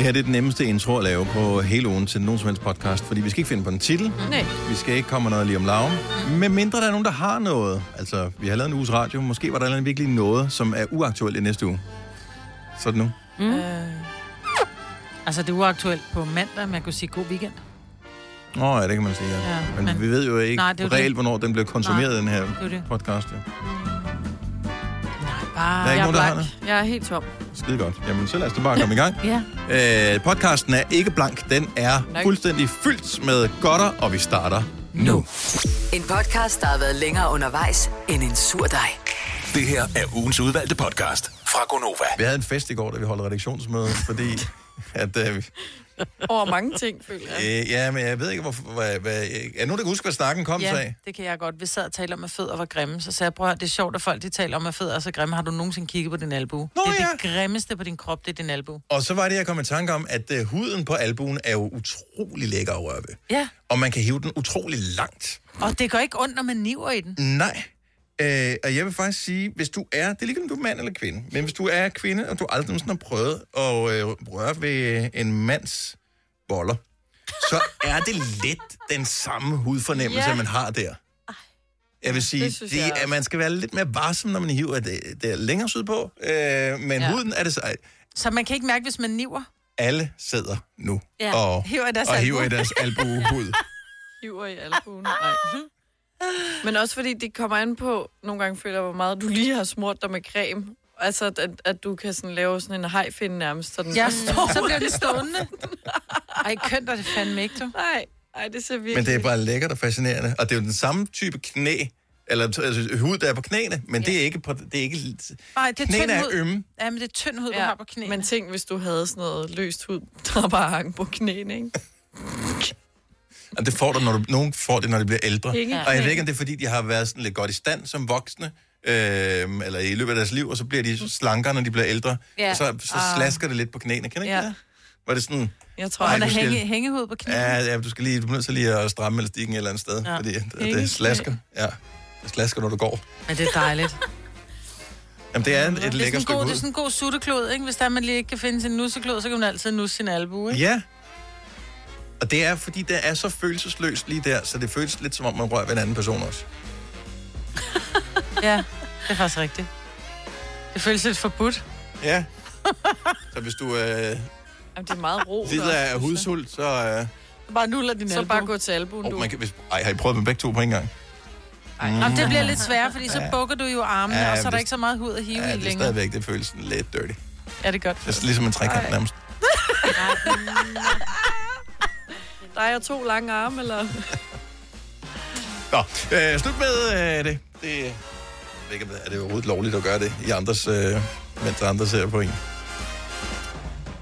Det her det er den nemmeste intro at lave på hele ugen til nogen som helst podcast, fordi vi skal ikke finde på en titel. Nej. Vi skal ikke komme noget lige om laven. Med mindre der er nogen, der har noget. Altså, vi har lavet en uges radio. Måske var der virkelig noget, som er uaktuelt i næste uge. Så det nu. Mm. Øh, altså, det er uaktuelt på mandag, men jeg kunne sige god weekend. Oh, ja, det kan man sige, ja. Ja, men, men vi ved jo ikke Nej, reelt, hvornår den bliver konsumeret, Nej, den her det det. podcast. Ja. Bare... Der er ikke Jeg er nogen, der har blank. Jeg er helt tom. Skide godt. Jamen, så lad os da bare komme i gang. Ja. Øh, podcasten er ikke blank. Den er Nej. fuldstændig fyldt med godter, og vi starter nu. En podcast, der har været længere undervejs end en sur dej. Det her er ugens udvalgte podcast fra Gonova. Vi havde en fest i går, da vi holdt redaktionsmøde, fordi at, øh, vi- Over mange ting, føler jeg. øh, ja, men jeg ved ikke, hvorfor, hvad, hvad, er nogen, der kan huske, hvad snakken kom ja. Det kan jeg godt. Vi sad og talte om, at fødder var grimme. Så sagde jeg, prøv det er sjovt, at folk de taler om, at fødder er så grimme. Har du nogensinde kigget på din albu? Nå, det er ja. det grimmeste på din krop, det er din albu. Og så var det, jeg kom i tanke om, at øh, huden på albuen er jo utrolig lækker at røre ved. Ja, Og man kan hive den utrolig langt. og det går ikke ondt, når man niver i den. Nej. Øh, og jeg vil faktisk sige, hvis du er, det er lige om du er mand eller kvinde, men hvis du er kvinde, og du aldrig nogensinde har prøvet at øh, røre ved en mands boller, så er det lidt den samme hudfornemmelse, Ja. man har der. Jeg vil sige, det det også. man skal være lidt mere varsom, når man hiver det, det er længere sydpå, øh, men ja. Huden er det så... Så man kan ikke mærke, hvis man niver. Alle sidder nu Ja, og, hiver i deres og albue. hiver i deres albuehud. Hiver i albuen. Nej. Men også fordi det kommer an på, nogle gange føler jeg, hvor meget du lige har smurt dig med creme. Altså, at, at du kan sådan lave sådan en hajfinde nærmest. Så den Ja, så bliver det stående. Ej, kønt er det fandme ikke, du. Nej, ej, det ser virkelig... Men det er bare lækkert og fascinerende. Og det er jo den samme type knæ, eller altså, hud, der er på knæene, men ja. det er ikke på, det er ikke, Nej, det er knæene tynd er hud. ømme. Ja, men det er tynd hud, du har på knæene. Men tænk, hvis du havde sådan noget løst hud, der bare hang på knæene, ikke? Og det får du, når du, nogen får det, når de bliver ældre. Hængeknæ. Og jeg ved ikke, om det er, fordi de har været sådan lidt godt i stand som voksne, øh, eller i løbet af deres liv, og så bliver de slankere, når de bliver ældre. Ja. Og så, så slasker det lidt på knæene. Kan det ikke Ja. det? Var det sådan, Jeg tror, han er skal- hænge, hængehud på knæene. ja, ja, du skal lige, du er nødt til lige at stramme elastikken et eller andet sted, ja. Fordi det, det slasker. Ja, det slasker, når du går. Men det er dejligt. Jamen, det er et Det er, lækkert stykke god, det hud. er sådan en god sutteklod, ikke? Hvis der man lige ikke kan finde sin nusseklod, så kan man altid nusse sin albu, ikke? Ja. Og det er, fordi det er så følelsesløst lige der, så det føles lidt som om, man rører ved en anden person også. Ja, det er faktisk rigtigt. Det føles lidt forbudt. Ja. Så hvis du øh, Jamen, det er meget ro. lider af hudsult, så... Øh, Bare nuller din Så albu. bare gå til albuen, oh, du. man kan, hvis, ej, har I prøvet dem begge to på en gang? Jamen, det bliver lidt sværere, fordi så Ja. bukker du jo armene, Ja, og så er der ikke så meget hud at hive Ja, i det er længere. stadigvæk, det føles lidt dirty. Ja, det er godt. Det er ligesom en trekant nærmest. Dig og to lange arme, eller? Nå, øh, slut med øh, det. Det jeg ved ikke, om det- er det overhovedet lovligt at gøre det i andres, øh, mens andre ser på en.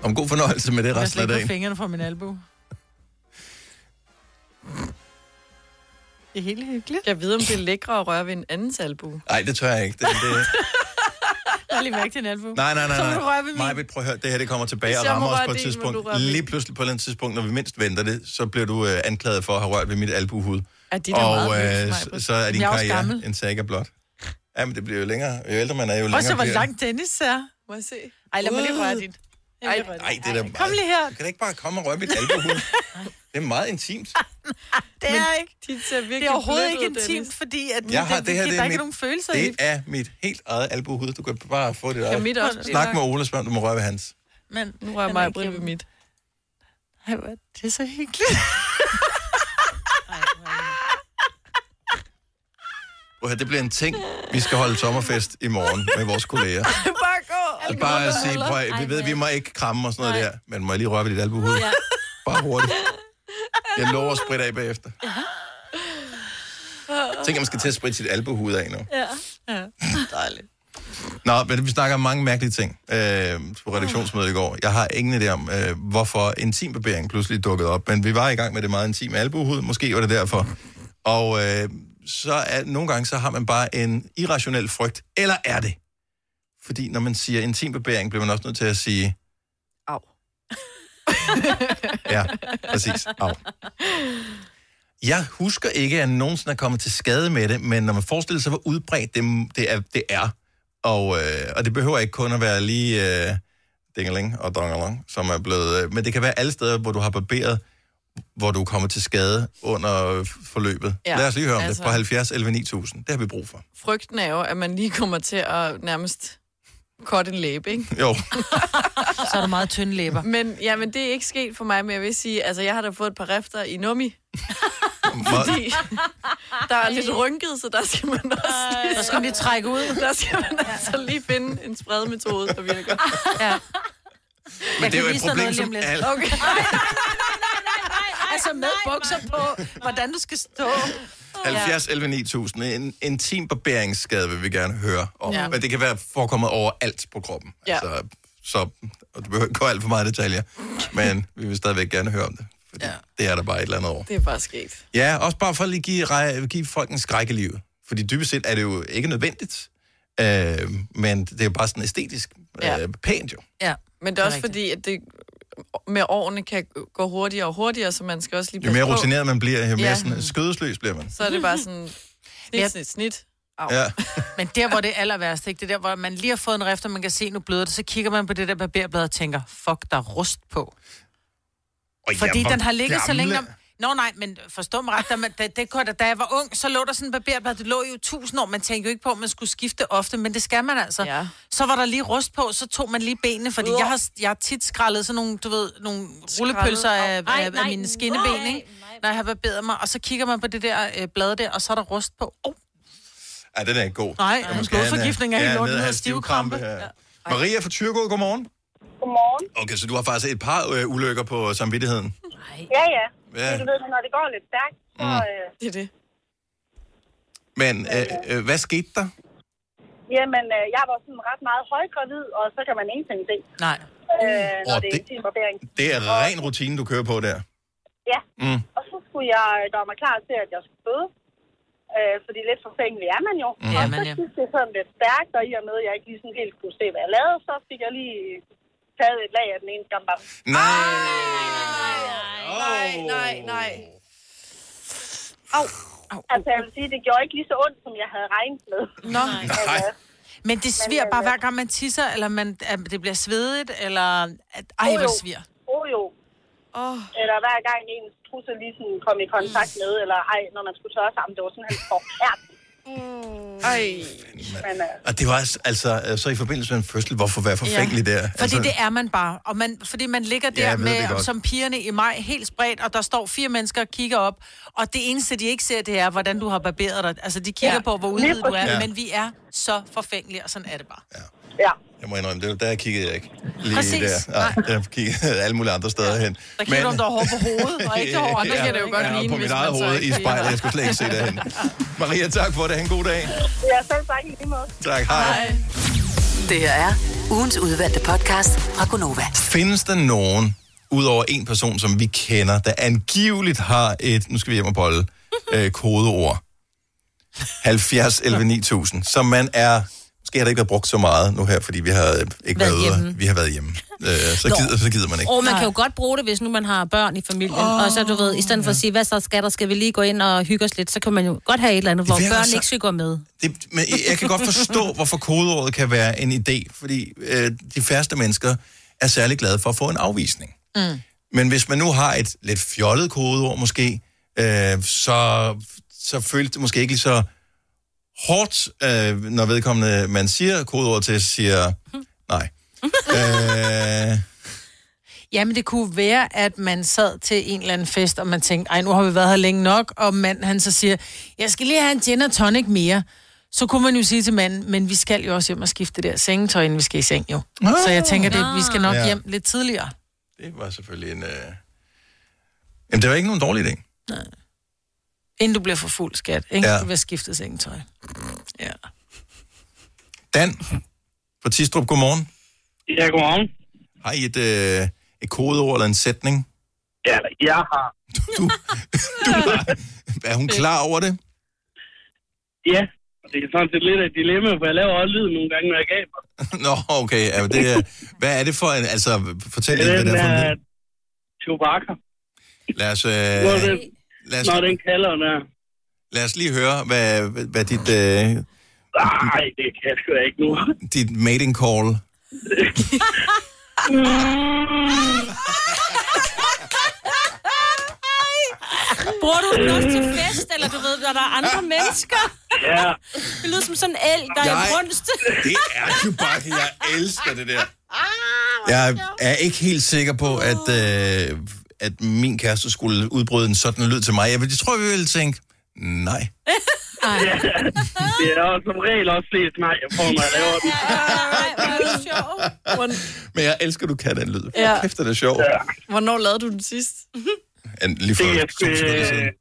Om god fornøjelse med det Jeg resten af dagen. fingrene fra min albu. Det er helt hyggeligt. Jeg ved, om det er lækre at røre ved en andens albu. Nej, det tør jeg ikke. Det, det, Er lige væk til en albu. Nej, nej, nej. Så du røre ved min. Prøv at høre, det her det kommer tilbage og rammer os på et din, tidspunkt. Lige pludselig på et eller andet tidspunkt, når vi mindst venter det, så bliver du øh, anklaget for at have rørt ved mit albuhud. Er de der Og øh, så, så er din er også karriere en saga blot. Jamen, det bliver jo længere. Jo ældre man er, jo længere Og så hvor langt Dennis ser. Må jeg se? Ej, lad mig lige røre dit. Ej, det er da Kom meget- lige her. Du kan ikke bare komme og røre mit albuhud. det er meget intimt. Det er ikke. De ser virkelig Det er overhovedet ikke Dennis. intimt, fordi at Jeg har, det, det her, det, det der er ikke mit, nogen følelser i det er mit helt eget albuehud. Du kan bare få det Kan der. mit også Snak med Ole, spørg om du må røre ved hans. Men Nu rører den mig og Britt ved mit. Ej, hvor er det er så hyggeligt. Høre, Det bliver en ting, vi skal holde sommerfest i morgen med vores kolleger. Bare gå! Bare at sige, prøv, vi ved, vi må ikke kramme og sådan noget der, men må jeg lige røre ved dit albuehud? Ja. Bare hurtigt. Jeg lover at spritte af bagefter. Tænk, at man skal til at spritte sit albuehud af nu. Ja, dejligt. Nå, men vi snakker om mange mærkelige ting øh, på redaktionsmødet i går. Jeg har ingen idé om, øh, hvorfor intimbarbering pludselig dukkede op, men vi var i gang med det meget intime albuehud. Måske var det derfor. Og øh, så er nogle gange, så har man bare en irrationel frygt. Eller er det? Fordi når man siger intimbarbering, bliver man også nødt til at sige. ja, præcis, af. Jeg husker ikke, at jeg nogensinde er kommet til skade med det, men når man forestiller sig, hvor udbredt det, det, er, det er og, øh, og det behøver ikke kun at være lige øh, dingeling og dongerlong, som er blevet... øh, Men det kan være alle steder, hvor du har barberet, hvor du kommer til skade under forløbet. Ja, Lad os lige høre om altså- det på 70 11 9000. Det har vi brug for. Frygten er jo, at man lige kommer til at nærmest korte en læbe, ikke? Jo, Så er du meget tynde læber. Men, ja, men det er ikke sket for mig, men jeg vil sige, altså jeg har da fået et par rifter i nummi, fordi der er lidt rynket, så der skal man også lige, Så skal vi lige trække ud. der skal man altså lige finde en spredmetode, der virker. Ja. men det er jo et vise dig problem, noget lige som om lidt. alle... Okay. Altså med bukser på, hvordan du skal stå. 70 11 9000. En intim barberingsskade vil vi gerne høre om. Ja. Men det kan være forekommet over alt på kroppen. Ja. Altså, så og du behøver ikke gå alt for meget detaljer. Men vi vil stadigvæk gerne høre om det. Fordi ja. Det er der bare et eller andet over. Det er bare sket. Ja, også bare for at lige give, give folk en skræk i livet. Fordi dybest set er det jo ikke nødvendigt. Øh, men det er jo bare sådan æstetisk øh, Ja. pænt jo. Ja. Men det er også rigtigt. fordi, at det med årene kan gå hurtigere og hurtigere, så man skal også lige Jo mere rutineret man bliver, jo mere Ja. sådan skødesløs bliver man. Så er det bare sådan snit, snit, snit. Au. Ja. Men der, hvor det er aller værste, ikke? det er der, hvor man lige har fået en rift, og man kan se, nu bløder det, så kigger man på det der barberblad og tænker, fuck, der er rust på. Og Fordi hvor den har ligget så gamle- længe... Om... Nå nej, men forstå mig ret, da, man, da, det, da, da jeg var ung, så lå der sådan en barberblad, det lå jo i tusind år, man tænkte jo ikke på, at man skulle skifte ofte, men det skal man altså. Ja. Så var der lige rust på, så tog man lige benene, fordi jeg har, jeg har tit skrællet sådan nogle, du ved, nogle rullepølser af, af, af nej, mine skinneben, nej, ikke? når jeg har barberet mig, og så kigger man på det der øh, blad der, og så er der rust på. Oh, Ja, den er ikke god. Nej, en måske blodforgiftning er helt lort, ned den at have hedder stivkrampe. Ja. Maria fra Tyrgod, godmorgen. Godmorgen. Okay, så du har faktisk et par øh, ulykker på samvittigheden. Ja, ja. Ja. Det, du ved, når det går lidt stærkt, så... Mm. Øh, Det er det. Men øh, øh, hvad skete der? jamen, øh, jeg var sådan ret meget højgravid, og så kan man ingenting se, Nej. øh, når Åh, det er det- intim barbering. Det er ren rutine, du kører på der. Ja. Mm. Og så skulle jeg gøre mig klar til, at jeg skulle føde. Øh, fordi lidt forfængelig er man jo. Ja, og så ja. gik det sådan lidt stærkt, og i og med, at jeg ikke lige sådan helt kunne se, hvad jeg lavede, så fik jeg lige taget et lag af den ene skambam. Nej. Nej, nej, nej. Altså, jeg vil sige, det gjorde ikke lige så ondt, som jeg havde regnet med. Nå. Nej. Men det sviger bare hver gang man tisser, eller man, at det bliver svedigt, eller... At, ej, Jo, hvor det sviger. Oh, jo. Oh. Eller hver gang ens trusse lige sådan kom i kontakt med, eller ej, når man skulle tørre sammen. Det var sådan helt forfærdeligt. Ej. Men, øh, Og det var altså- altså, så i forbindelse med en fødsel, hvorfor være forfængelig der? Fordi altså, det er man bare. Og man, fordi man ligger Ja, der det med, som pigerne i maj, helt spredt, og der står fire mennesker og kigger op. Og det eneste, de ikke ser, det er, hvordan du har barberet dig. Altså, de kigger ja. Ja. på, hvor udvidet du er. præcis. Men vi er så forfængelige, og sådan er det bare. ja. Jeg må indrømme, det var, der kiggede jeg ikke. Lige Præcis. Der. Nej, jeg kiggede alle mulige andre steder hen. Der kigger du, om der er hår på hovedet, og ikke hår. Andre kan det jo godt ja, ligne, på mit hvis eget man så hoved i spejlet. Jeg skulle slet ikke se derhen. Maria, tak for det. Ha' en god dag. Ja, selv tak i lige måde. Tak, hej. Det her er ugens udvalgte podcast fra Gonova. Findes der nogen, udover en person, som vi kender, der angiveligt har et, nu skal vi hjem og bolle, øh, kodeord. 70 11 9000, som man er, måske har det ikke været brugt så meget nu her, fordi vi har øh, ikke Været været, hjemme. vi har været hjemme. Øh, så, gider, så gider man ikke. Og man kan jo godt bruge det, hvis nu man har børn i familien. Oh, og så du ved, i stedet for at sige, hvad så skal der, skal vi lige gå ind og hygge os lidt, så kan man jo godt have et eller andet, hvor børn så- ikke skal gå med. Det, men jeg kan godt forstå, hvorfor kodeordet kan være en idé, fordi øh, de færreste mennesker er særlig glade for at få en afvisning. Mm. Men hvis man nu har et lidt fjollet kodeord måske, øh, så, så føles det måske ikke lige så hårdt, øh, når vedkommende, man siger kodeord til, siger nej. øh, Ja, men det kunne være, at man sad til en eller anden fest, og man tænkte, ej, nu har vi været her længe nok, og manden han så siger, jeg skal lige have en gin og tonic mere. Så kunne man jo sige til manden, men vi skal jo også hjem og skifte det der sengetøj, inden vi skal i seng jo. Så jeg tænker, det, vi skal nok Ja. hjem lidt tidligere. det var selvfølgelig en... Øh... Jamen, det var ikke nogen dårlig idé. Inden du bliver for fuld, skat. Ikke? Ja. Du vil skifte sengetøj. Ja. Dan fra Tistrup, godmorgen. Ja, godmorgen. Har I et, øh, et kodeord eller en sætning? Ja, jeg har. Du, du har, er hun klar over det? Ja, det er sådan set lidt af et dilemma, for jeg laver også lyd nogle gange, når jeg gaber. Nå, okay. Ja, det, er- hvad er det for en... Altså, fortæl lige, hvad det er for er en... Chewbacca. Lad os, øh, lad, os, når den kalder den er. lad os lige høre, hvad, hvad, hvad dit, øh, Nej, det kan jeg sgu ikke nu. dit mating call... Bruger du den også til fest, eller du ved, når der er andre mennesker? Ja, Det lyder som sådan en elg, der er Jeg- i brunst. Det er Chewbacca. Jeg elsker det der. Jeg er ikke helt sikker på, at, øh, at min kæreste skulle udbryde en sådan lyd til mig. Jeg, vil- jeg tror, vi ville tænke, nej. det er også som regel også flest nej, jeg får, når jeg laver den. Ej, hvor er det sjovt. Men jeg elsker, du kan den lyd. Ja. Ja. Kæft, det er sjovt. Ja. Hvornår lavede du den sidst? Lige for Det to sekunder siden. øh,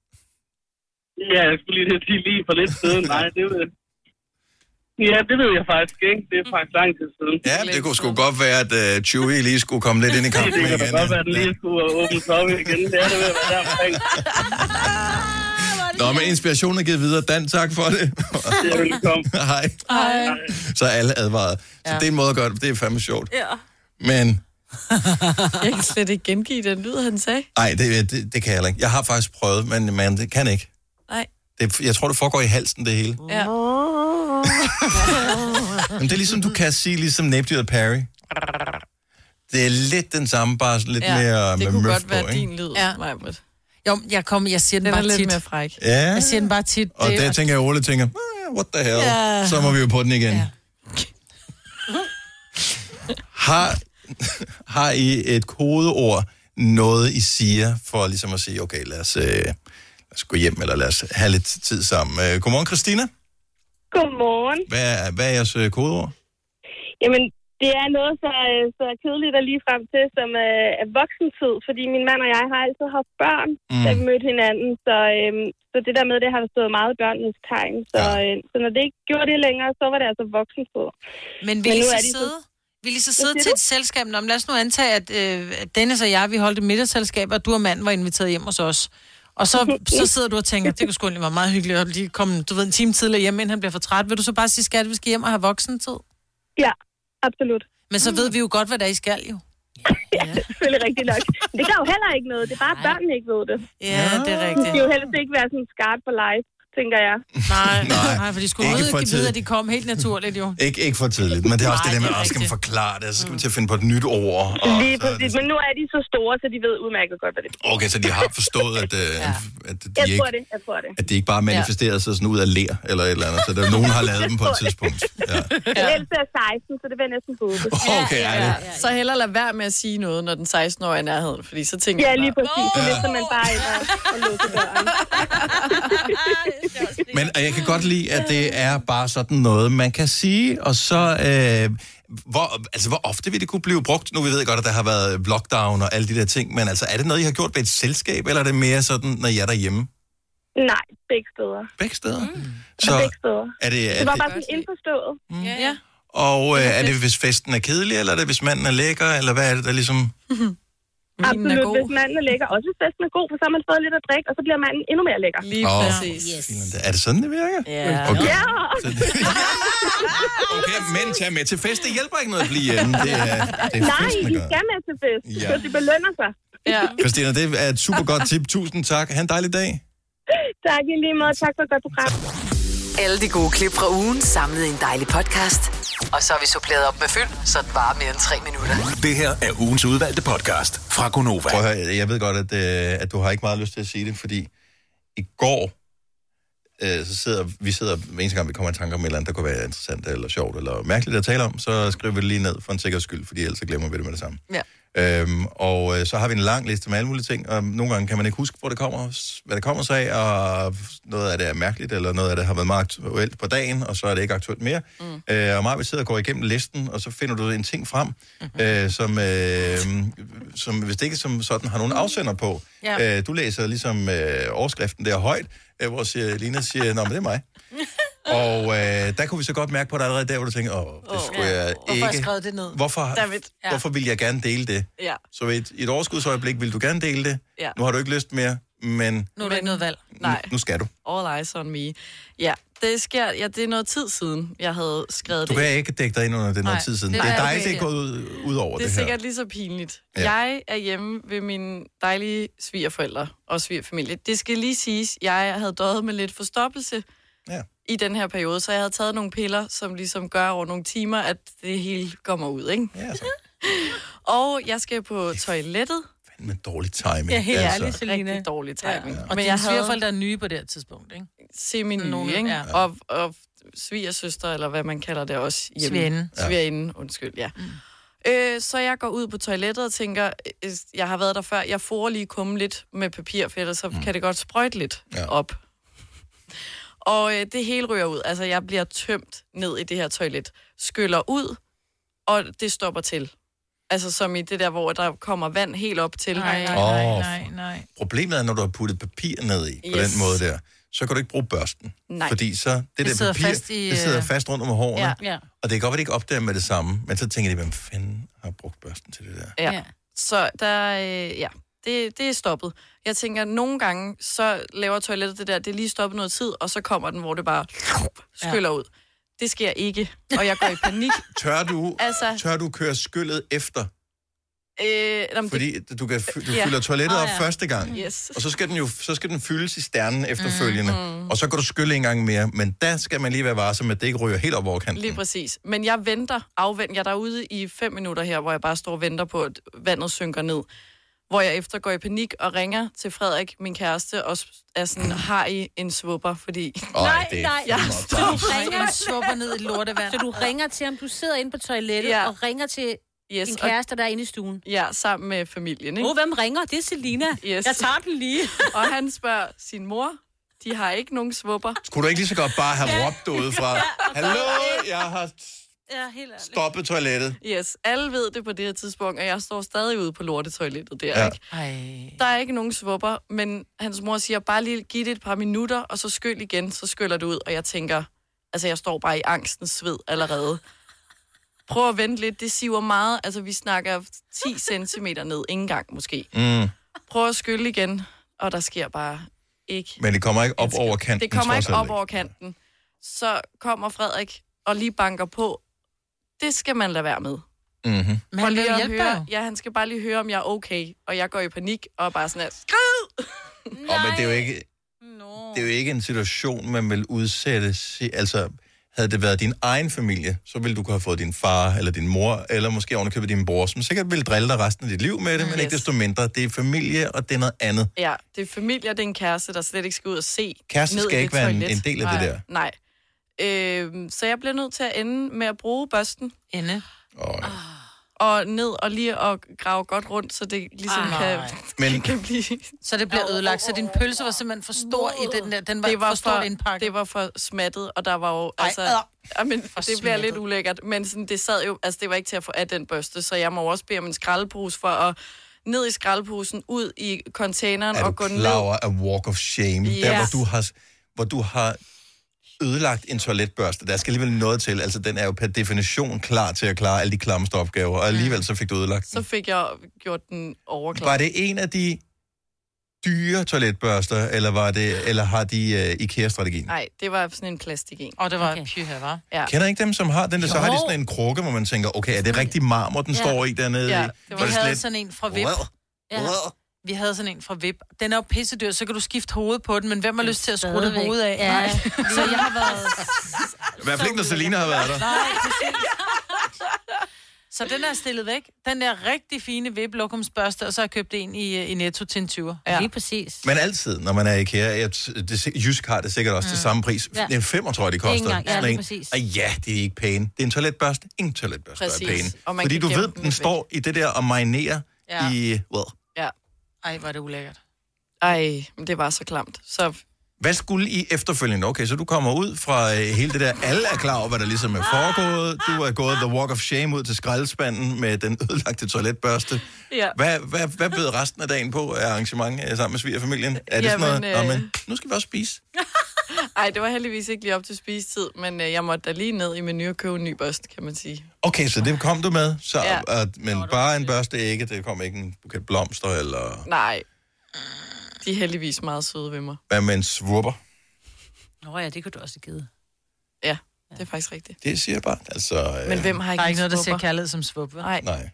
Ja, jeg skulle lige at sige lige for lidt siden. Nej, det Ja, det ved jeg faktisk ikke. Det er faktisk lang tid siden. Ja, det kunne sgu godt være, at uh, Chewie lige skulle komme lidt ind i Det, kampen det kan da igen. godt være, at den lige skulle åbnes op igen. Det er det ved at være der omkring. Nå, men inspirationen er givet videre. Dan, tak for det. Det er velkommen. Hej. Ej. Så er alle advaret. Så det er en måde at gøre det. Det er fandme sjovt. Ja. Men Jeg kan slet ikke gengive den lyd, han sagde. nej, det, det, det kan jeg ikke. Jeg har faktisk prøvet, men man, det kan ikke. Nej. Det, jeg tror, det foregår i halsen, det hele. Ja. Men det er ligesom, du kan sige, ligesom næbdyret Perry. Det er lidt den samme, bare lidt ja. mere det med kunne møf godt være ikke? din lyd, Ja. Majbrit. Jo, jeg, kom, jeg siger den, Den er bare lidt tit. mere fræk. Ja, Jeg siger den bare tit. og det, tænker jeg, Ole tænker, "Ah, what the hell, Ja. så må vi jo på den igen. Ja. Har, har I et kodeord, noget I siger, for ligesom at sige, okay, lad os, øh, lad os gå hjem, eller lad os have lidt tid sammen. Øh, godmorgen, Christina. Godmorgen. Hvad er, hvad er jeres øh, kodeord? Jamen, det er noget så, øh, så kedeligt og lige frem til, som øh, er voksentid, fordi min mand og jeg har altid haft børn, Mm. da vi mødte hinanden, så, øh, så det der med, det har stået meget i børnenes tegn. Så, Ja. øh, så når det ikke gjorde det længere, så var det altså voksentid. Men vil Men I så de så- sidde? Vil I så sidde til du? et selskab? Nå, men lad os nu antage, at øh, Dennis og jeg, vi holdt et middagsselskab, og du og manden var inviteret hjem hos os. Og så, så sidder du og tænker, det kunne sgu egentlig være meget hyggeligt at lige komme, du ved, en time tidligere hjem, inden han bliver for træt. Vil du så bare sige, skat, vi skal hjem og have voksentid? Ja, absolut. Men så ved vi jo godt, hvad der er, I skal jo. Det er selvfølgelig rigtigt nok. Men det gør jo heller ikke noget. Det er bare, at børnene ikke ved det. Ja, det er De rigtigt. skal jo helst ikke være sådan skarpt på live, tænker jeg. Nej, Nej, nej, for de skulle ikke for videre, at de kom helt naturligt jo. Ikke, ikke for tidligt, men det er også Nej, det der med, at skal man forklare det, så skal man til at finde på et nyt ord. Og Lige præcis. Men nu er de så store, så de ved udmærket godt, hvad det er. Okay, så de har forstået, at, øh, Ja. at, de Jeg ikke, tror det, jeg tror det. at de ikke bare manifesterer sig sådan ud af ler eller et eller andet, så der, nogen har lavet dem på et tidspunkt. Ja. Den ældste er 16, så det vil jeg næsten håbe. Okay, ja, ja. Så heller lad være med at sige noget, når den 16-årige er i nærheden, fordi så tænker Ja, jeg lige præcis. Så man bare ind og, og låser døren. Men og jeg kan godt lide, at det er bare sådan noget, man kan sige, og så... Øh, hvor, altså, hvor ofte vil det kunne blive brugt? Nu vi ved godt, at der har været lockdown og alle de der ting, men altså, er det noget, I har gjort ved et selskab, eller er det mere sådan, når I er derhjemme? Nej, begge steder. Begge steder? Mm. Så, begge steder. er det, er Det var det, bare sådan indforstået. ja, ja. og øh, er det, hvis festen er kedelig, eller er det, hvis manden er lækker, eller hvad er det, der ligesom... Vinen er Absolut. god. Hvis manden er lækker, også hvis festen er god, for så har man fået lidt at drikke, og så bliver manden endnu mere lækker. Lige Åh. præcis. Yes. Er det sådan, det virker? Ja. Okay. Ja! Så det, okay, men tag med til fest. Det hjælper ikke noget at blive hjemme. Det er, det er Nej, festen, gør. skal med til fest, Ja. så de belønner sig. ja. Christina, det er et super godt tip. Tusind tak. Ha' en dejlig dag. Tak i lige måde. Tak for et godt program. Alle de gode klip fra ugen samlet i en dejlig podcast. Og så har vi suppleret op med fyld, så det varer mere end tre minutter. Det her er ugens udvalgte podcast fra Gonova. Prøv at høre, jeg ved godt, at, øh, at du har ikke meget lyst til at sige det, fordi i går, øh, så sidder vi sidder, hver eneste gang vi kommer i tanke om et eller andet, der kunne være interessant eller sjovt eller mærkeligt at tale om, så skriver vi det lige ned for en sikkerheds skyld, fordi ellers så glemmer vi det med det samme. Ja. Øhm, og øh, så har vi en lang liste med alle mulige ting, og nogle gange kan man ikke huske, hvor det kommer, hvad det kommer sig af, og noget af det er mærkeligt, eller noget af det har været meget aktuelt på dagen, og så er det ikke aktuelt mere. Mm. Øh, og Maja, vi sidder og går igennem listen, og så finder du en ting frem, mm-hmm. øh, som, øh, som hvis det ikke som sådan har nogen afsender på. Ja. Øh, du læser ligesom øh, overskriften der højt, øh, hvor siger, Lina siger, nå, men det er mig. Og øh, der kunne vi så godt mærke på dig allerede der, hvor du tænker, åh, det skulle jeg Hvorfor har jeg ikke... skrevet det ned? Hvorfor, David. ja. hvorfor vil jeg gerne dele det? Ja. Så i et, et overskudsøjeblik vil du gerne dele det. Ja. Nu har du ikke lyst mere, men Nu er der ikke noget valg. Nej, nu skal du. all eyes on me. Ja, det sker, ja, det er noget tid siden, jeg havde skrevet Du det. kan ikke dække dig ind under det noget Nej, tid siden. det Det, er dig, okay. det er gået ud, ud over Det det, er sikkert lige så pinligt. Ja. Ja. Jeg er hjemme ved mine dejlige svigerforældre og svigerfamilie. Det skal lige siges, jeg havde døjet med lidt forstoppelse Ja. I den her periode, så jeg havde taget nogle piller, som ligesom gør over nogle timer, at det hele kommer ud, ikke? Ja, så. Og jeg skal på toilettet. Med dårlig timing. Ja, helt altså. ærligt, Selina. Rigtig dårlig timing. Ja. Og Men dine jeg havde svigerforældre er nye på det her tidspunkt, ikke? semi-nye, Nogle- ikke? ja. Og, og svigersøster, eller hvad man kalder det også. hjemme. Svigerinde. Ja. Svigerinde, undskyld, ja. Mm. Øh, så jeg går ud på toilettet og tænker, øh, jeg har været der før, jeg får lige komme lidt med papir, for ellers så mm. kan det godt sprøjte lidt ja. op. Og øh, det hele ryger ud. Altså, jeg bliver tømt ned i det her toilet. Skyller ud, og det stopper til. Altså, som i det der, hvor der kommer vand helt op til. Nej, nej, nej, nej, nej. Problemet er, når du har puttet papir ned i, på Yes. den måde der, så kan du ikke bruge børsten. Nej. Fordi så, det, Det der sidder papir, fast i, det sidder øh, fast rundt om hårene. Ja. Ja. Og det kan godt være, at de ikke opdager med det samme, men så tænker de, hvem fanden har brugt børsten til det der? Ja. Ja. ja. Så der, øh, ja, det, det er stoppet. Jeg tænker, nogle gange, så laver toilettet det der, det er lige stoppet noget tid, og så kommer den, hvor det bare skyller ud. Det sker ikke, og jeg går i panik. Tør du, Altså- tør du køre skyllet efter? Øh, jamen, Fordi du, kan, du Ja. fylder toilettet Åh, op ja. første gang. yes. Og så skal den jo så skal den fyldes i sternen efterfølgende. Mm. Og så kan du skylle en gang mere. Men der skal man lige være varsom, at det ikke ryger helt op over kanten. Lige præcis. Men jeg venter, afventer, jeg er derude i fem minutter her, hvor jeg bare står og venter på, at vandet synker ned. Hvor jeg efter går i panik og ringer til Frederik, min kæreste, og er sådan, har I en svupper? Fordi Øj, Nej, det nej. Jeg tavs. ringer- Man svupper ned i lortevand. Så du ringer til ham, du sidder inde på toilettet Ja. og ringer til yes, din og, kæreste, der er inde i stuen. ja, sammen med familien. Ikke? Oh, hvem ringer? Det er Selina. Yes. Jeg tager den lige. Og han spørger sin mor, de har ikke nogen svupper. Skulle du ikke lige så godt bare have råbt derude fra, Hallo, jeg har Ja, helt ærligt. stoppet toilettet. Yes, alle ved det på det her tidspunkt, og jeg står stadig ude på lortetoilettet der, Ja. ikke? Ej. Der er ikke nogen svupper, men hans mor siger, bare lige giv det et par minutter, og så skyld igen, så skyller det ud, og jeg tænker, altså jeg står bare i angstens sved allerede. Prøv at vente lidt, det siver meget, altså vi snakker 10 cm ned, ikke engang måske. Mm. Prøv at skylle igen, og der sker bare ikke Men det kommer ikke op over kanten, Det kommer ikke op over kanten. Så kommer Frederik og lige banker på. Det skal man lade være med. Mm-hmm. Men han lige at hjælpe høre, ja, han skal bare lige høre, om jeg er okay. Og jeg går i panik og bare sådan her, skrid! Og men det er jo ikke, Nå. det er jo ikke en situation, man vil udsætte sig. Altså, havde det været din egen familie, så ville du kunne have fået din far eller din mor, eller måske ovenikøbet din bror, som sikkert ville drille dig resten af dit liv med det, men ikke Yes. desto mindre. Det er familie, og det er noget andet. Ja, det er familie, og det er en kæreste, der slet ikke skal ud og se Kæresten skal ikke det være en- en del af det nej, der. Nej. Øh, så jeg bliver nødt til at ende med at bruge børsten Ende. Og, og ned og lige at grave godt rundt, så det ligesom Ej. kan, Men- kan blive... Så det bliver ødelagt. Så din pølse var simpelthen for stor i den der. Den var, det var for stort indpakket. det var for smattet, og der var jo, Ej, altså, ad. ja, men, det bliver smattet. lidt ulækkert, men sådan, det sad jo, altså det var ikke til at få af den børste, så jeg må også bede om en skraldepose for at ned i skraldeposen, ud i containeren er og du gå klar ned. over a walk of shame? Yes. Der, hvor du har, hvor du har ødelagt en toiletbørste. Der skal alligevel noget til. Altså, den er jo per definition klar til at klare alle de klammeste opgaver, og alligevel så fik du ødelagt Så den. fik jeg gjort den overklar. Var det en af de dyre toiletbørster, eller, var det, eller har de uh, IKEA-strategien? Nej, det var sådan en plastik en. Og det var Okay. pyha, var. Ja. Kender ikke dem, som har den der? Så har de sådan en krukke, hvor man tænker, okay, er det rigtig marmor, den Ja. står i dernede? Ja, det var- Vi det havde slet- sådan en fra VIP. Wow. Ja. Wow. Vi havde sådan en fra VIP. Den er jo pissedyr, så kan du skifte hovedet på den, men hvem har lyst til at skrue det Stadigvæk. hoved af? Ja. Nej. Så jeg har været... I hvert fald ikke, når Selina har været der. Nej. Så den er stillet væk. Den der rigtig fine vip lokumsbørste, og så har jeg købt en i, i Netto til en 20'er. Ja. Lige præcis. Men altid, når man er i IKEA, jeg, det, Jysk har det sikkert også mm. til samme pris. Ja. En femmer, tror jeg, de koster. engang. Ja, lige præcis. Og ja, det er ikke pæne. Det er en toiletbørste. Ingen toiletbørste er Præcis. pæne. Og man Fordi du ved, den væk. står i det der og marinerer ja. i... Well. Ej, var det ulækkert. Ej, men det var så klamt. Så hvad skulle I efterfølgende? Okay, så du kommer ud fra øh, hele det der. Alle er klar over, hvad der ligesom er foregået. Du er gået the walk of shame ud til skraldespanden med den ødelagte toiletbørste. ja. Hvad, hvad, hvad bød resten af dagen på af arrangement øh, sammen med svigerfamilien? Er det Jamen, sådan noget? Nå, øh, men nu skal vi også spise. Ej, det var heldigvis ikke lige op til spisetid, men øh, jeg måtte da lige ned i menu og købe en ny børste, kan man sige. Okay, så det kom du med. Så, ja. at, men bare en børste ikke. Det kom ikke en buket blomster eller... Nej. De er heldigvis meget søde ved mig. Hvad med en svupper? Nå ja, det kunne du også have givet. Ja, det er faktisk rigtigt. Det siger jeg bare. Altså, øh, Men hvem har ikke Der er ikke noget, der siger svupper? kærlighed som svup, vel? Nej, Nej.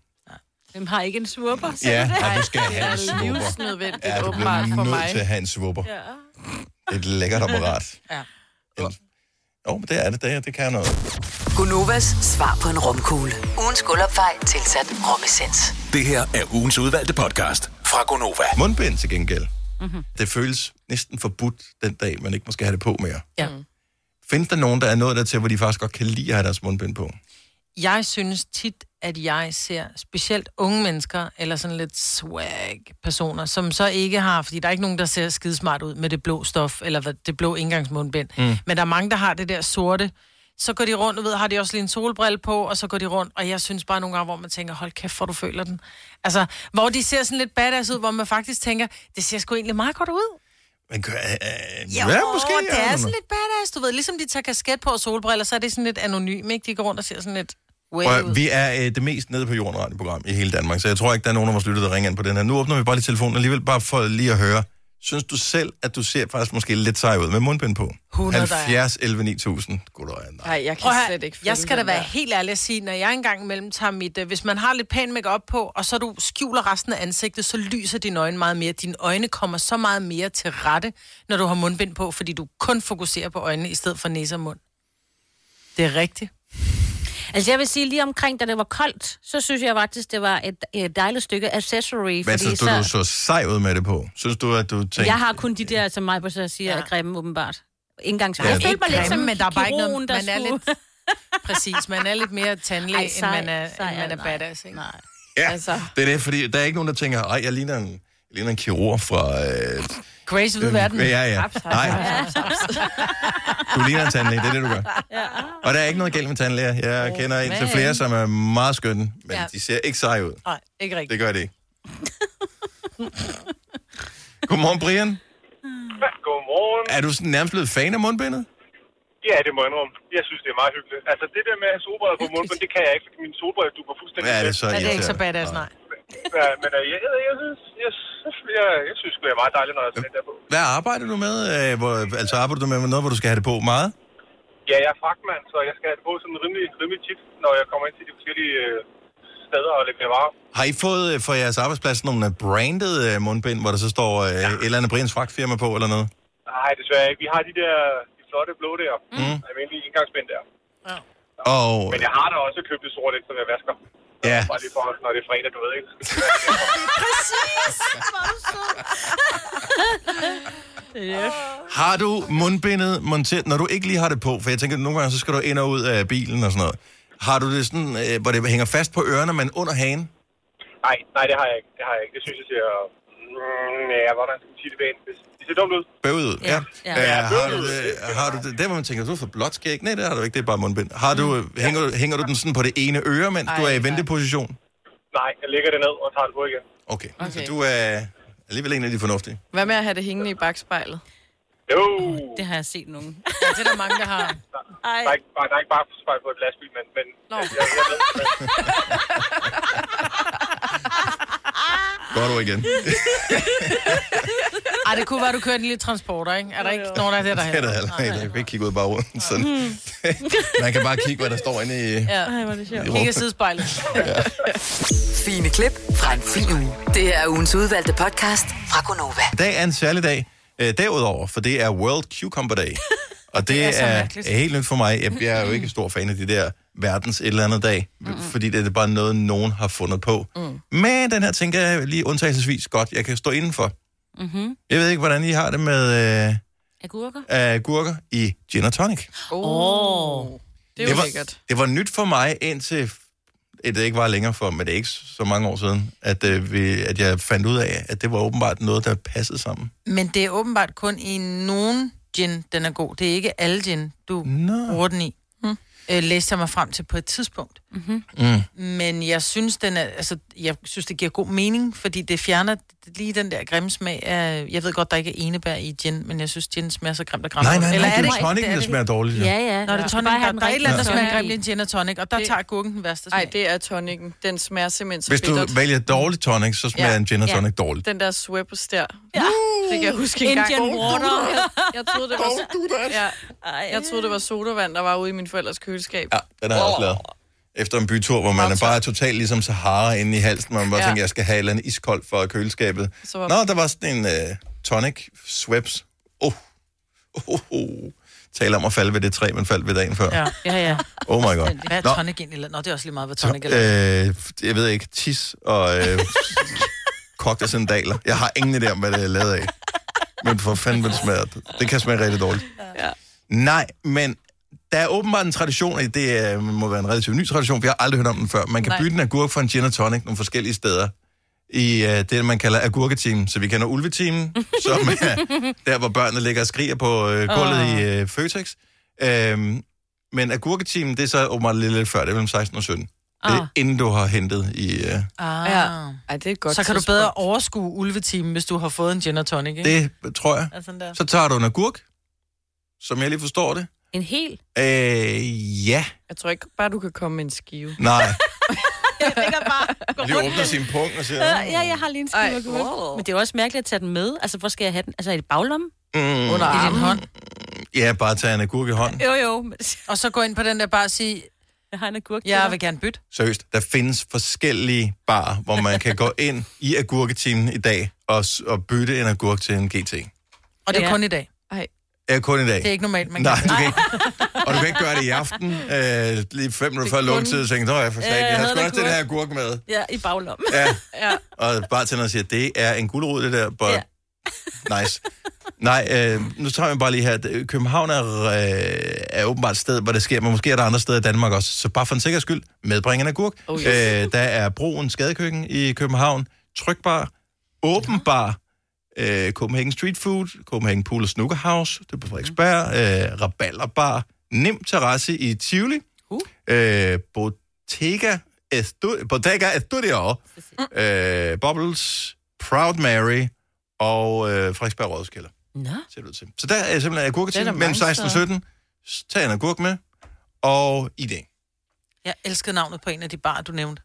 Hvem har ikke en svupper? Ja, nej, du skal det have en er svupper. livsnødvendigt, Ja, åbenbart for nødt mig. til at have en svupper. Ja. Det er et lækkert apparat. Ja. En- Jo, men det er det. Det, det kan noget. Gunovas svar på en romkugle. Ugens guldopfej tilsat romessens. Det her er ugens udvalgte podcast fra Gonova. Mundbind til gengæld. Mm-hmm. Det føles næsten forbudt den dag, man ikke måske have det på mere. Ja. Findes der nogen, der er nået dertil, hvor de faktisk godt kan lide at have deres mundbind på? Jeg synes tit, at jeg ser specielt unge mennesker, eller sådan lidt swag-personer, som så ikke har, fordi der er ikke nogen, der ser skidesmart ud med det blå stof, eller det blå indgangsmundbind. Mm. Men der er mange, der har det der sorte. Så går de rundt, og ved, har de også lige en solbrille på, og så går de rundt, og jeg synes bare nogle gange, hvor man tænker, hold kæft, hvor du føler den. Altså, hvor de ser sådan lidt badass ud, hvor man faktisk tænker, det ser sgu egentlig meget godt ud. Men, øh, øh, Jo, ja, måske. det er sådan lidt badass, du ved. Ligesom de tager kasket på og solbriller, så er det sådan lidt anonym, ikke? De går rundt og ser sådan lidt way Prøv, ud. vi er øh, det mest nede på jorden radioprogram i hele Danmark, så jeg tror ikke, der er nogen af vores lytter, der ringer ind på den her. Nu åbner vi bare lige telefonen alligevel, bare for lige at høre. Synes du selv, at du ser faktisk måske lidt sej ud med mundbind på? 100 der er. 70 11 9000. God dag, nej. Nej, jeg kan Prøv høre, slet ikke jeg skal da være der. helt ærlig at sige, når jeg engang imellem tager mit... øh, Hvis man har lidt pæn makeup på, og så du skjuler resten af ansigtet, så lyser dine øjne meget mere. Dine øjne kommer så meget mere til rette, når du har mundbind på, fordi du kun fokuserer på øjnene i stedet for næse og mund. Det er rigtigt. Altså jeg vil sige, lige omkring, da det var koldt, så synes jeg faktisk, det var et, et dejligt stykke accessory. Men fordi synes du, du så sej ud med det på? Synes du, at du tænkte... Jeg har kun de der, som mig på så siger, Ja. er grimme åbenbart. Indgangsvis. Ja, Jeg følte mig lidt som men der er bare ikke noget- man er skulle... Præcis, man er lidt mere tandlæge, Ej, end man er, sej end man er nej. badass, ikke? Nej. Ja, Altså. det er det, fordi der er ikke nogen, der tænker, ej, jeg ligner en, jeg ligner en kirurg fra... Øh, Grace ved verden. Ja, ja. Nej, du ligner en tandlæge, det er det, du gør. Og der er ikke noget galt med tandlæger. Jeg kender en til flere, som er meget skønne, men Ja. de ser ikke seje ud. Nej, ikke rigtigt. Det gør det ikke. Godmorgen, Brian. Godmorgen. Er du sådan nærmest blevet fan af mundbindet? Ja, det må jeg indrømme. Jeg synes, det er meget hyggeligt. Altså, det der med at have solbriller på munden, det kan jeg ikke, fordi min solbriller duber fuldstændig. Ja, det er så Ja, det er ikke så badass, nej. Ja, men øh, jeg, jeg, jeg, synes, jeg, synes, jeg, jeg synes, det er meget dejligt, når jeg der på. Hvad arbejder du med? Øh, Hvor, altså arbejder du med noget, hvor du skal have det på meget? Ja, jeg er fragtmand, så jeg skal have det på sådan rimelig, rimelig tit, når jeg kommer ind til de forskellige øh, steder og lægger varer. Har I fået øh, for jeres arbejdsplads nogle branded øh, mundbind, hvor der så står øh, et eller andet Brians fragtfirma på eller noget? Nej, desværre ikke. Vi har de der de flotte blå der. Mm. Almindelige indgangsbind der. Og Men jeg har da også købt det sorte, som jeg vasker. Ja, Bare lige for, når det er fredag, du ved ikke. har du mundbindet monteret, når du ikke lige har det på? For jeg tænker, nogle gange så skal du ind og ud af bilen og sådan noget. Har du det sådan, øh, hvor det hænger fast på ørerne, men under hagen? Nej, nej, det har jeg ikke. Det har jeg ikke. Det synes jeg ser... Mm, ja, hvordan skal man sige det pænt? Det, ser dumt ud. Bøvet ud, ja. Ja. ja. Ja, Øh, har, du det, har du det, der hvor man tænker, du fået blåt skæg? Nej, det har du ikke, det er bare mundbind. Har du, hænger, du- hænger du den sådan på det ene øre, mens du Ej, er i venteposition? Nej, jeg lægger det ned og tager det på igen. Okay, okay. så du er alligevel en af de fornuftige. Hvad med at have det hængende i bagspejlet? Jo, Det har jeg set nogen. Ja, det er der mange, der har. der er ikke, bare, der er ikke bare spejl på et lastbil, men, men Nå. jeg, jeg, jeg ved, men, Går du igen? Ej, det kunne være, du kørte en lille transporter, ikke? Er der ikke nogen af det, der Det er der heller ikke. Jeg kan ikke kigge ud bare rundt. Sådan. Man kan bare kigge, hvad der står inde i, Ja. Ej, hvor er det sjovt. Kigge i sidespejlet. Fine klip fra en fin uge. Det er ugens udvalgte podcast fra Gonova. I dag er en særlig dag øh, derudover, for det er World Cucumber Day. Og det, Det er er, mærkeligt. er helt nyt for mig. Jeg, jeg er jo ikke stor fan af de der verdens et eller andet dag, mm. fordi det er bare noget, nogen har fundet på. Mm. Men den her tænker jeg lige undtagelsesvis godt, jeg kan stå indenfor. Mm-hmm. Jeg ved ikke, hvordan I har det med øh, Agurker? agurker i gin og tonic. Åh, oh, det Det var- lækkert. Det var nyt for mig indtil det ikke var længere for, men det er ikke så mange år siden, at, øh, vi, at jeg fandt ud af, at det var åbenbart noget, der passede sammen. Men det er åbenbart kun i nogen gin, den er god. Det er ikke alle gin, du Nå. bruger den i. Øh, læste jeg mig frem til på et tidspunkt. Mm. Men jeg synes, den er, altså, jeg synes, det giver god mening, fordi det fjerner lige den der grimme smag af... Jeg ved godt, der ikke er enebær i gin, men jeg synes, gin smager så grimt og grimt. Nej, nej, nej, Eller det er det Det er der det smager dårligt. Ja, ja. Når det er tonic, der, der er et eller andet, der smager smag grimt i gin og tonic, og der Det- tager agurken den værste smag. Nej, det er tonikken. Den smager simpelthen så Hvis du bittert. vælger dårlig tonic, så smager Ja. en gin og tonic dårligt. Den der Sweppers der. Ja. Det kan jeg huske en gang. Indian water. Jeg, jeg troede, det var, ja, jeg troede, det var sodavand, der var ude i min forældres køleskab. Ja, den har jeg også lavet. Efter en bytur, hvor man er bare totalt ligesom Sahara inde i halsen, hvor man bare Ja. tænker, jeg skal have et eller andet iskoldt for køleskabet. Så var- Nå, der var sådan en uh, tonic Schweppes. Oh. Oh, oh. Tale om at falde ved det træ, man faldt ved dagen før. Ja. Ja, ja. Oh my god. Hvad er tonic egentlig? Nå, det er også lige meget, hvad tonic er. Øh, jeg ved ikke, tis og øh, kogte sandaler. Jeg har ingen idé om, hvad det er lavet af. Men for fanden, det smager. Det kan smage rigtig dårligt. Ja. Nej, men der er åbenbart en tradition, og det må være en relativt ny tradition, for jeg har aldrig hørt om den før. Man kan Nej. bytte en agurk for en gin og tonic nogle forskellige steder i uh, det, man kalder agurketeam. Så vi kender ulveteamen, som er der, hvor børnene ligger og skriger på uh, gulvet oh. i uh, Føtex. Um, men agurketeam, det er så åbenbart lidt, lidt før, det er mellem 16 og 17. Det er Ah. inden du har hentet i... Uh, Ah. Ja. Ej, det er godt Så kan du tidspunkt. bedre overskue ulvetimen, hvis du har fået en gin og tonic, ikke? det tror jeg. Sådan der. Så tager du en agurk, som jeg lige forstår det. En hel. Øh, ja. Jeg tror ikke bare, du kan komme med en skive. Nej. Jeg tænker bare, Lige åbner sin punkt og siger... Ja, ja, jeg har lige en skive Ej, agurk. wow. Men det er også mærkeligt at tage den med. Altså, hvor skal jeg have den? Altså, i baglommen? Mm, Under I din armen. hånd. ja, bare tage en agurk i hånden. Jo, jo. men- Og så gå ind på den der bare og sige, Jeg har en agurk til jeg dig. vil gerne bytte. Seriøst, der findes forskellige bar, hvor man kan gå ind i agurketimen i dag og, s- og bytte en agurk til en GT. Og det er Ja. kun i dag. Er kun i dag. Det er ikke normalt, man Nej, kan. du kan ikke. Og du kan ikke gøre det i aften, øh, lige fem minutter før kun- lukketid, og tænke, jeg for jeg Jeg har havde sgu en også den agurk." her agurk med. Ja, i baglommen. Ja, Ja. og bartenderen siger, det er en gulerod, det der, but Ja. nice. Nej, øh, nu tager vi bare lige her. København er, øh, er åbenbart et sted, hvor det sker, men måske er der andre steder i Danmark også. Så bare for en sikkerheds skyld, medbring en agurk. Oh, yes. øh, der er Broen Skadekøkken i København, Trykbar, Åbenbar, øh, Copenhagen Street Food, Copenhagen Pool og Snooker House, det er på Frederiksberg, øh, Rabalderbar, Nem Terrasse i Tivoli, Uh. øh, Bottega, Estu- Bottega Estudio, øh, Bubbles, Proud Mary og øh, Frederiksberg Rådhuskælder, Nå. ser det ud til. Så der er simpelthen der mellem mange 16 og steder. 17. S- Tag en agurk med, og ID. Jeg elskede navnet på en af de bar, du nævnte.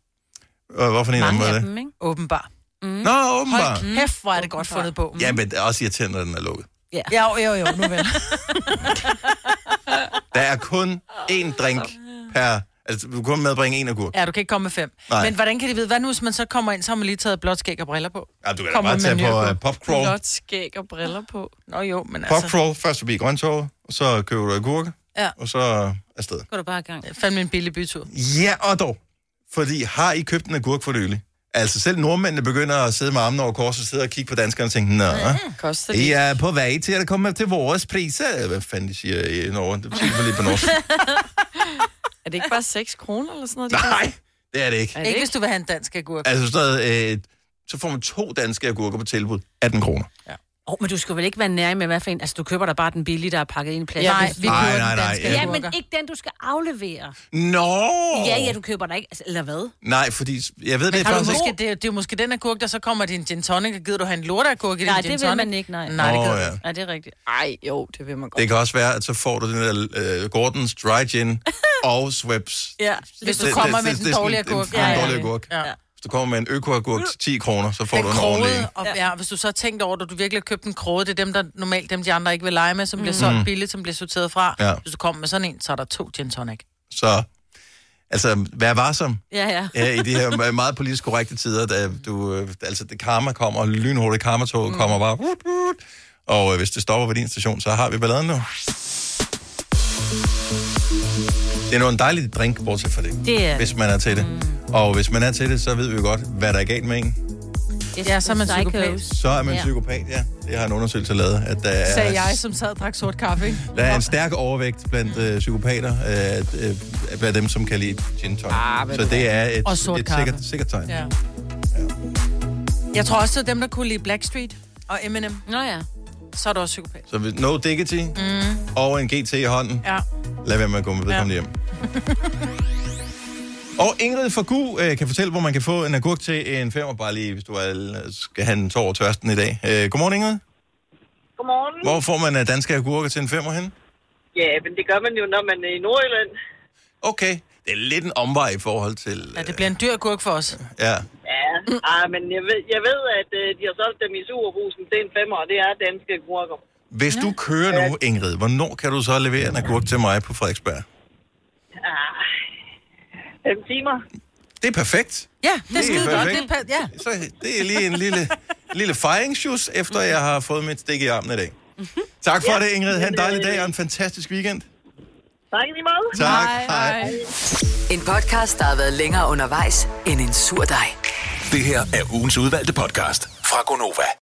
Og hvorfor en af dem Mange var af det? dem, ikke? Åbenbar. Nå, åbenbart. Hold kæft, hvor er det godt fundet på. Ja, men det er også irriterende, når den er lukket. Ja, jo, jo, jo, nu vel. Der er kun én drink per... Altså, du kan kun medbringe en agurk. Ja, du kan ikke komme med fem. Nej. Men hvordan kan de vide, hvad nu, hvis man så kommer ind, så har man lige taget blåt skæg og briller på? Ja, du kan da Kommer bare med tage på uh, popcrawl. Blot skæg og briller på. Nå jo, men altså... Popcrawl, først forbi grønttorvet, og så køber du agurke, Ja. og så afsted. Går du bare i gang. Fandme en billig bytur. Ja, og dog. Fordi har I købt en agurk for nylig? Altså selv nordmændene begynder at sidde med armene over kors og sidde og kigge på danskerne og tænke, Nå, Koster I er på vej til at komme til vores priser. Hvad fanden de siger i Norge? Det siger lige på norsk. Er det ikke bare 6 kroner eller sådan noget? Nej, det er det ikke. Er det Ikke hvis du vil have en dansk agurk. Altså sådan noget, øh, så får man to danske agurker på tilbud. 18 kroner. Åh, oh, men du skal vel ikke være nær med, hvad for en... Altså, du køber da bare den billige, der er pakket ind i plastik. Nej, vi Nej, køber nej, den nej, danske ja. Ja, men ikke den, du skal aflevere. Nå! Ja, ja, du køber der ikke. Altså, eller hvad? Nej, fordi jeg ved det Har du faktisk måske, ikke. det, er- det er jo måske den agurk, der så kommer din gin tonic, og gider du have en lorteagurk i din Nej, gin det tonic? vil man ikke, nej. Nej, det gider ja. Ja, det er rigtigt. Ej, jo, det vil man godt. Det kan også være, at så får du den der uh, Gordons Dry Gin og Schweppes. Ja. Hvis du Det- kommer det- med det- den dårlige en- agurk. en dårlig agurk. Ja. Hvis du kommer med en økoagurk til 10 kroner, så får Den du en ordentlig og ja, hvis du så tænkt over og du virkelig har købt en kroge, det er dem, der normalt dem, de andre ikke vil lege med, som bliver solgt billigt, som bliver sorteret fra. Ja. Hvis du kommer med sådan en, så er der to gin tonic. Så, altså, vær varsom Ja, ja. ja, i de her meget politisk korrekte tider, da du, øh, altså, det karma kommer, og lynhurtigt karmatog mm. kommer bare. Wut, wut, og øh, hvis det stopper ved din station, så har vi balladen nu. Det er nu en dejlig drink, bortset fra det, Det er... hvis man er til det. Og hvis man er til det, så ved vi jo godt, hvad der er galt med en. Ja, så er man psykopat. Så er man Ja. psykopat, ja. Det har en undersøgelse lavet, at der er, Sagde jeg, som sad og drak sort kaffe, ikke? der er en stærk overvægt blandt øh, psykopater, øh, øh, blandt dem, som kan lide gin tonic. Ah, så det er et, Og sort et kaffe. sikkert, sikkert tegn. Ja. Jeg tror også, det dem, der kunne lide Blackstreet og Eminem. Nå ja. Så er du også psykopat. Så no diggity mm. og en GT i hånden, Ja. Lad være med at gå med vedkommende hjem. Og Ingrid fra Gu øh, kan fortælle, hvor man kan få en agurk til en femmer, bare lige, hvis du er, skal have en tår over tørsten i dag. Øh, godmorgen, Ingrid. Godmorgen. Hvor får man øh, danske agurker til en femmer hen? Ja, men det gør man jo, når man er i Nordjylland. Okay. Det er lidt en omvej i forhold til... ja, det bliver en dyr agurk for os. Øh, ja. Ja, ah, men jeg ved, jeg ved at øh, de har solgt dem i Superbrusen til en femmer, og det er danske agurker. Hvis du kører nu, Ingrid, hvornår kan du så levere en agurk til mig på Frederiksberg? Ah, fem timer. Det er perfekt. Ja, det er skide godt. perfekt. Det er, pa- ja. Så det er lige en lille, lille fejringshus, efter jeg har fået mit stik i armen i dag. Tak for det, Ingrid. Ha' en dejlig dag og en fantastisk weekend. Tak lige måde. Tak. Hej. En podcast, der har været længere undervejs end en sur dej. Det her er ugens udvalgte podcast fra Gonova.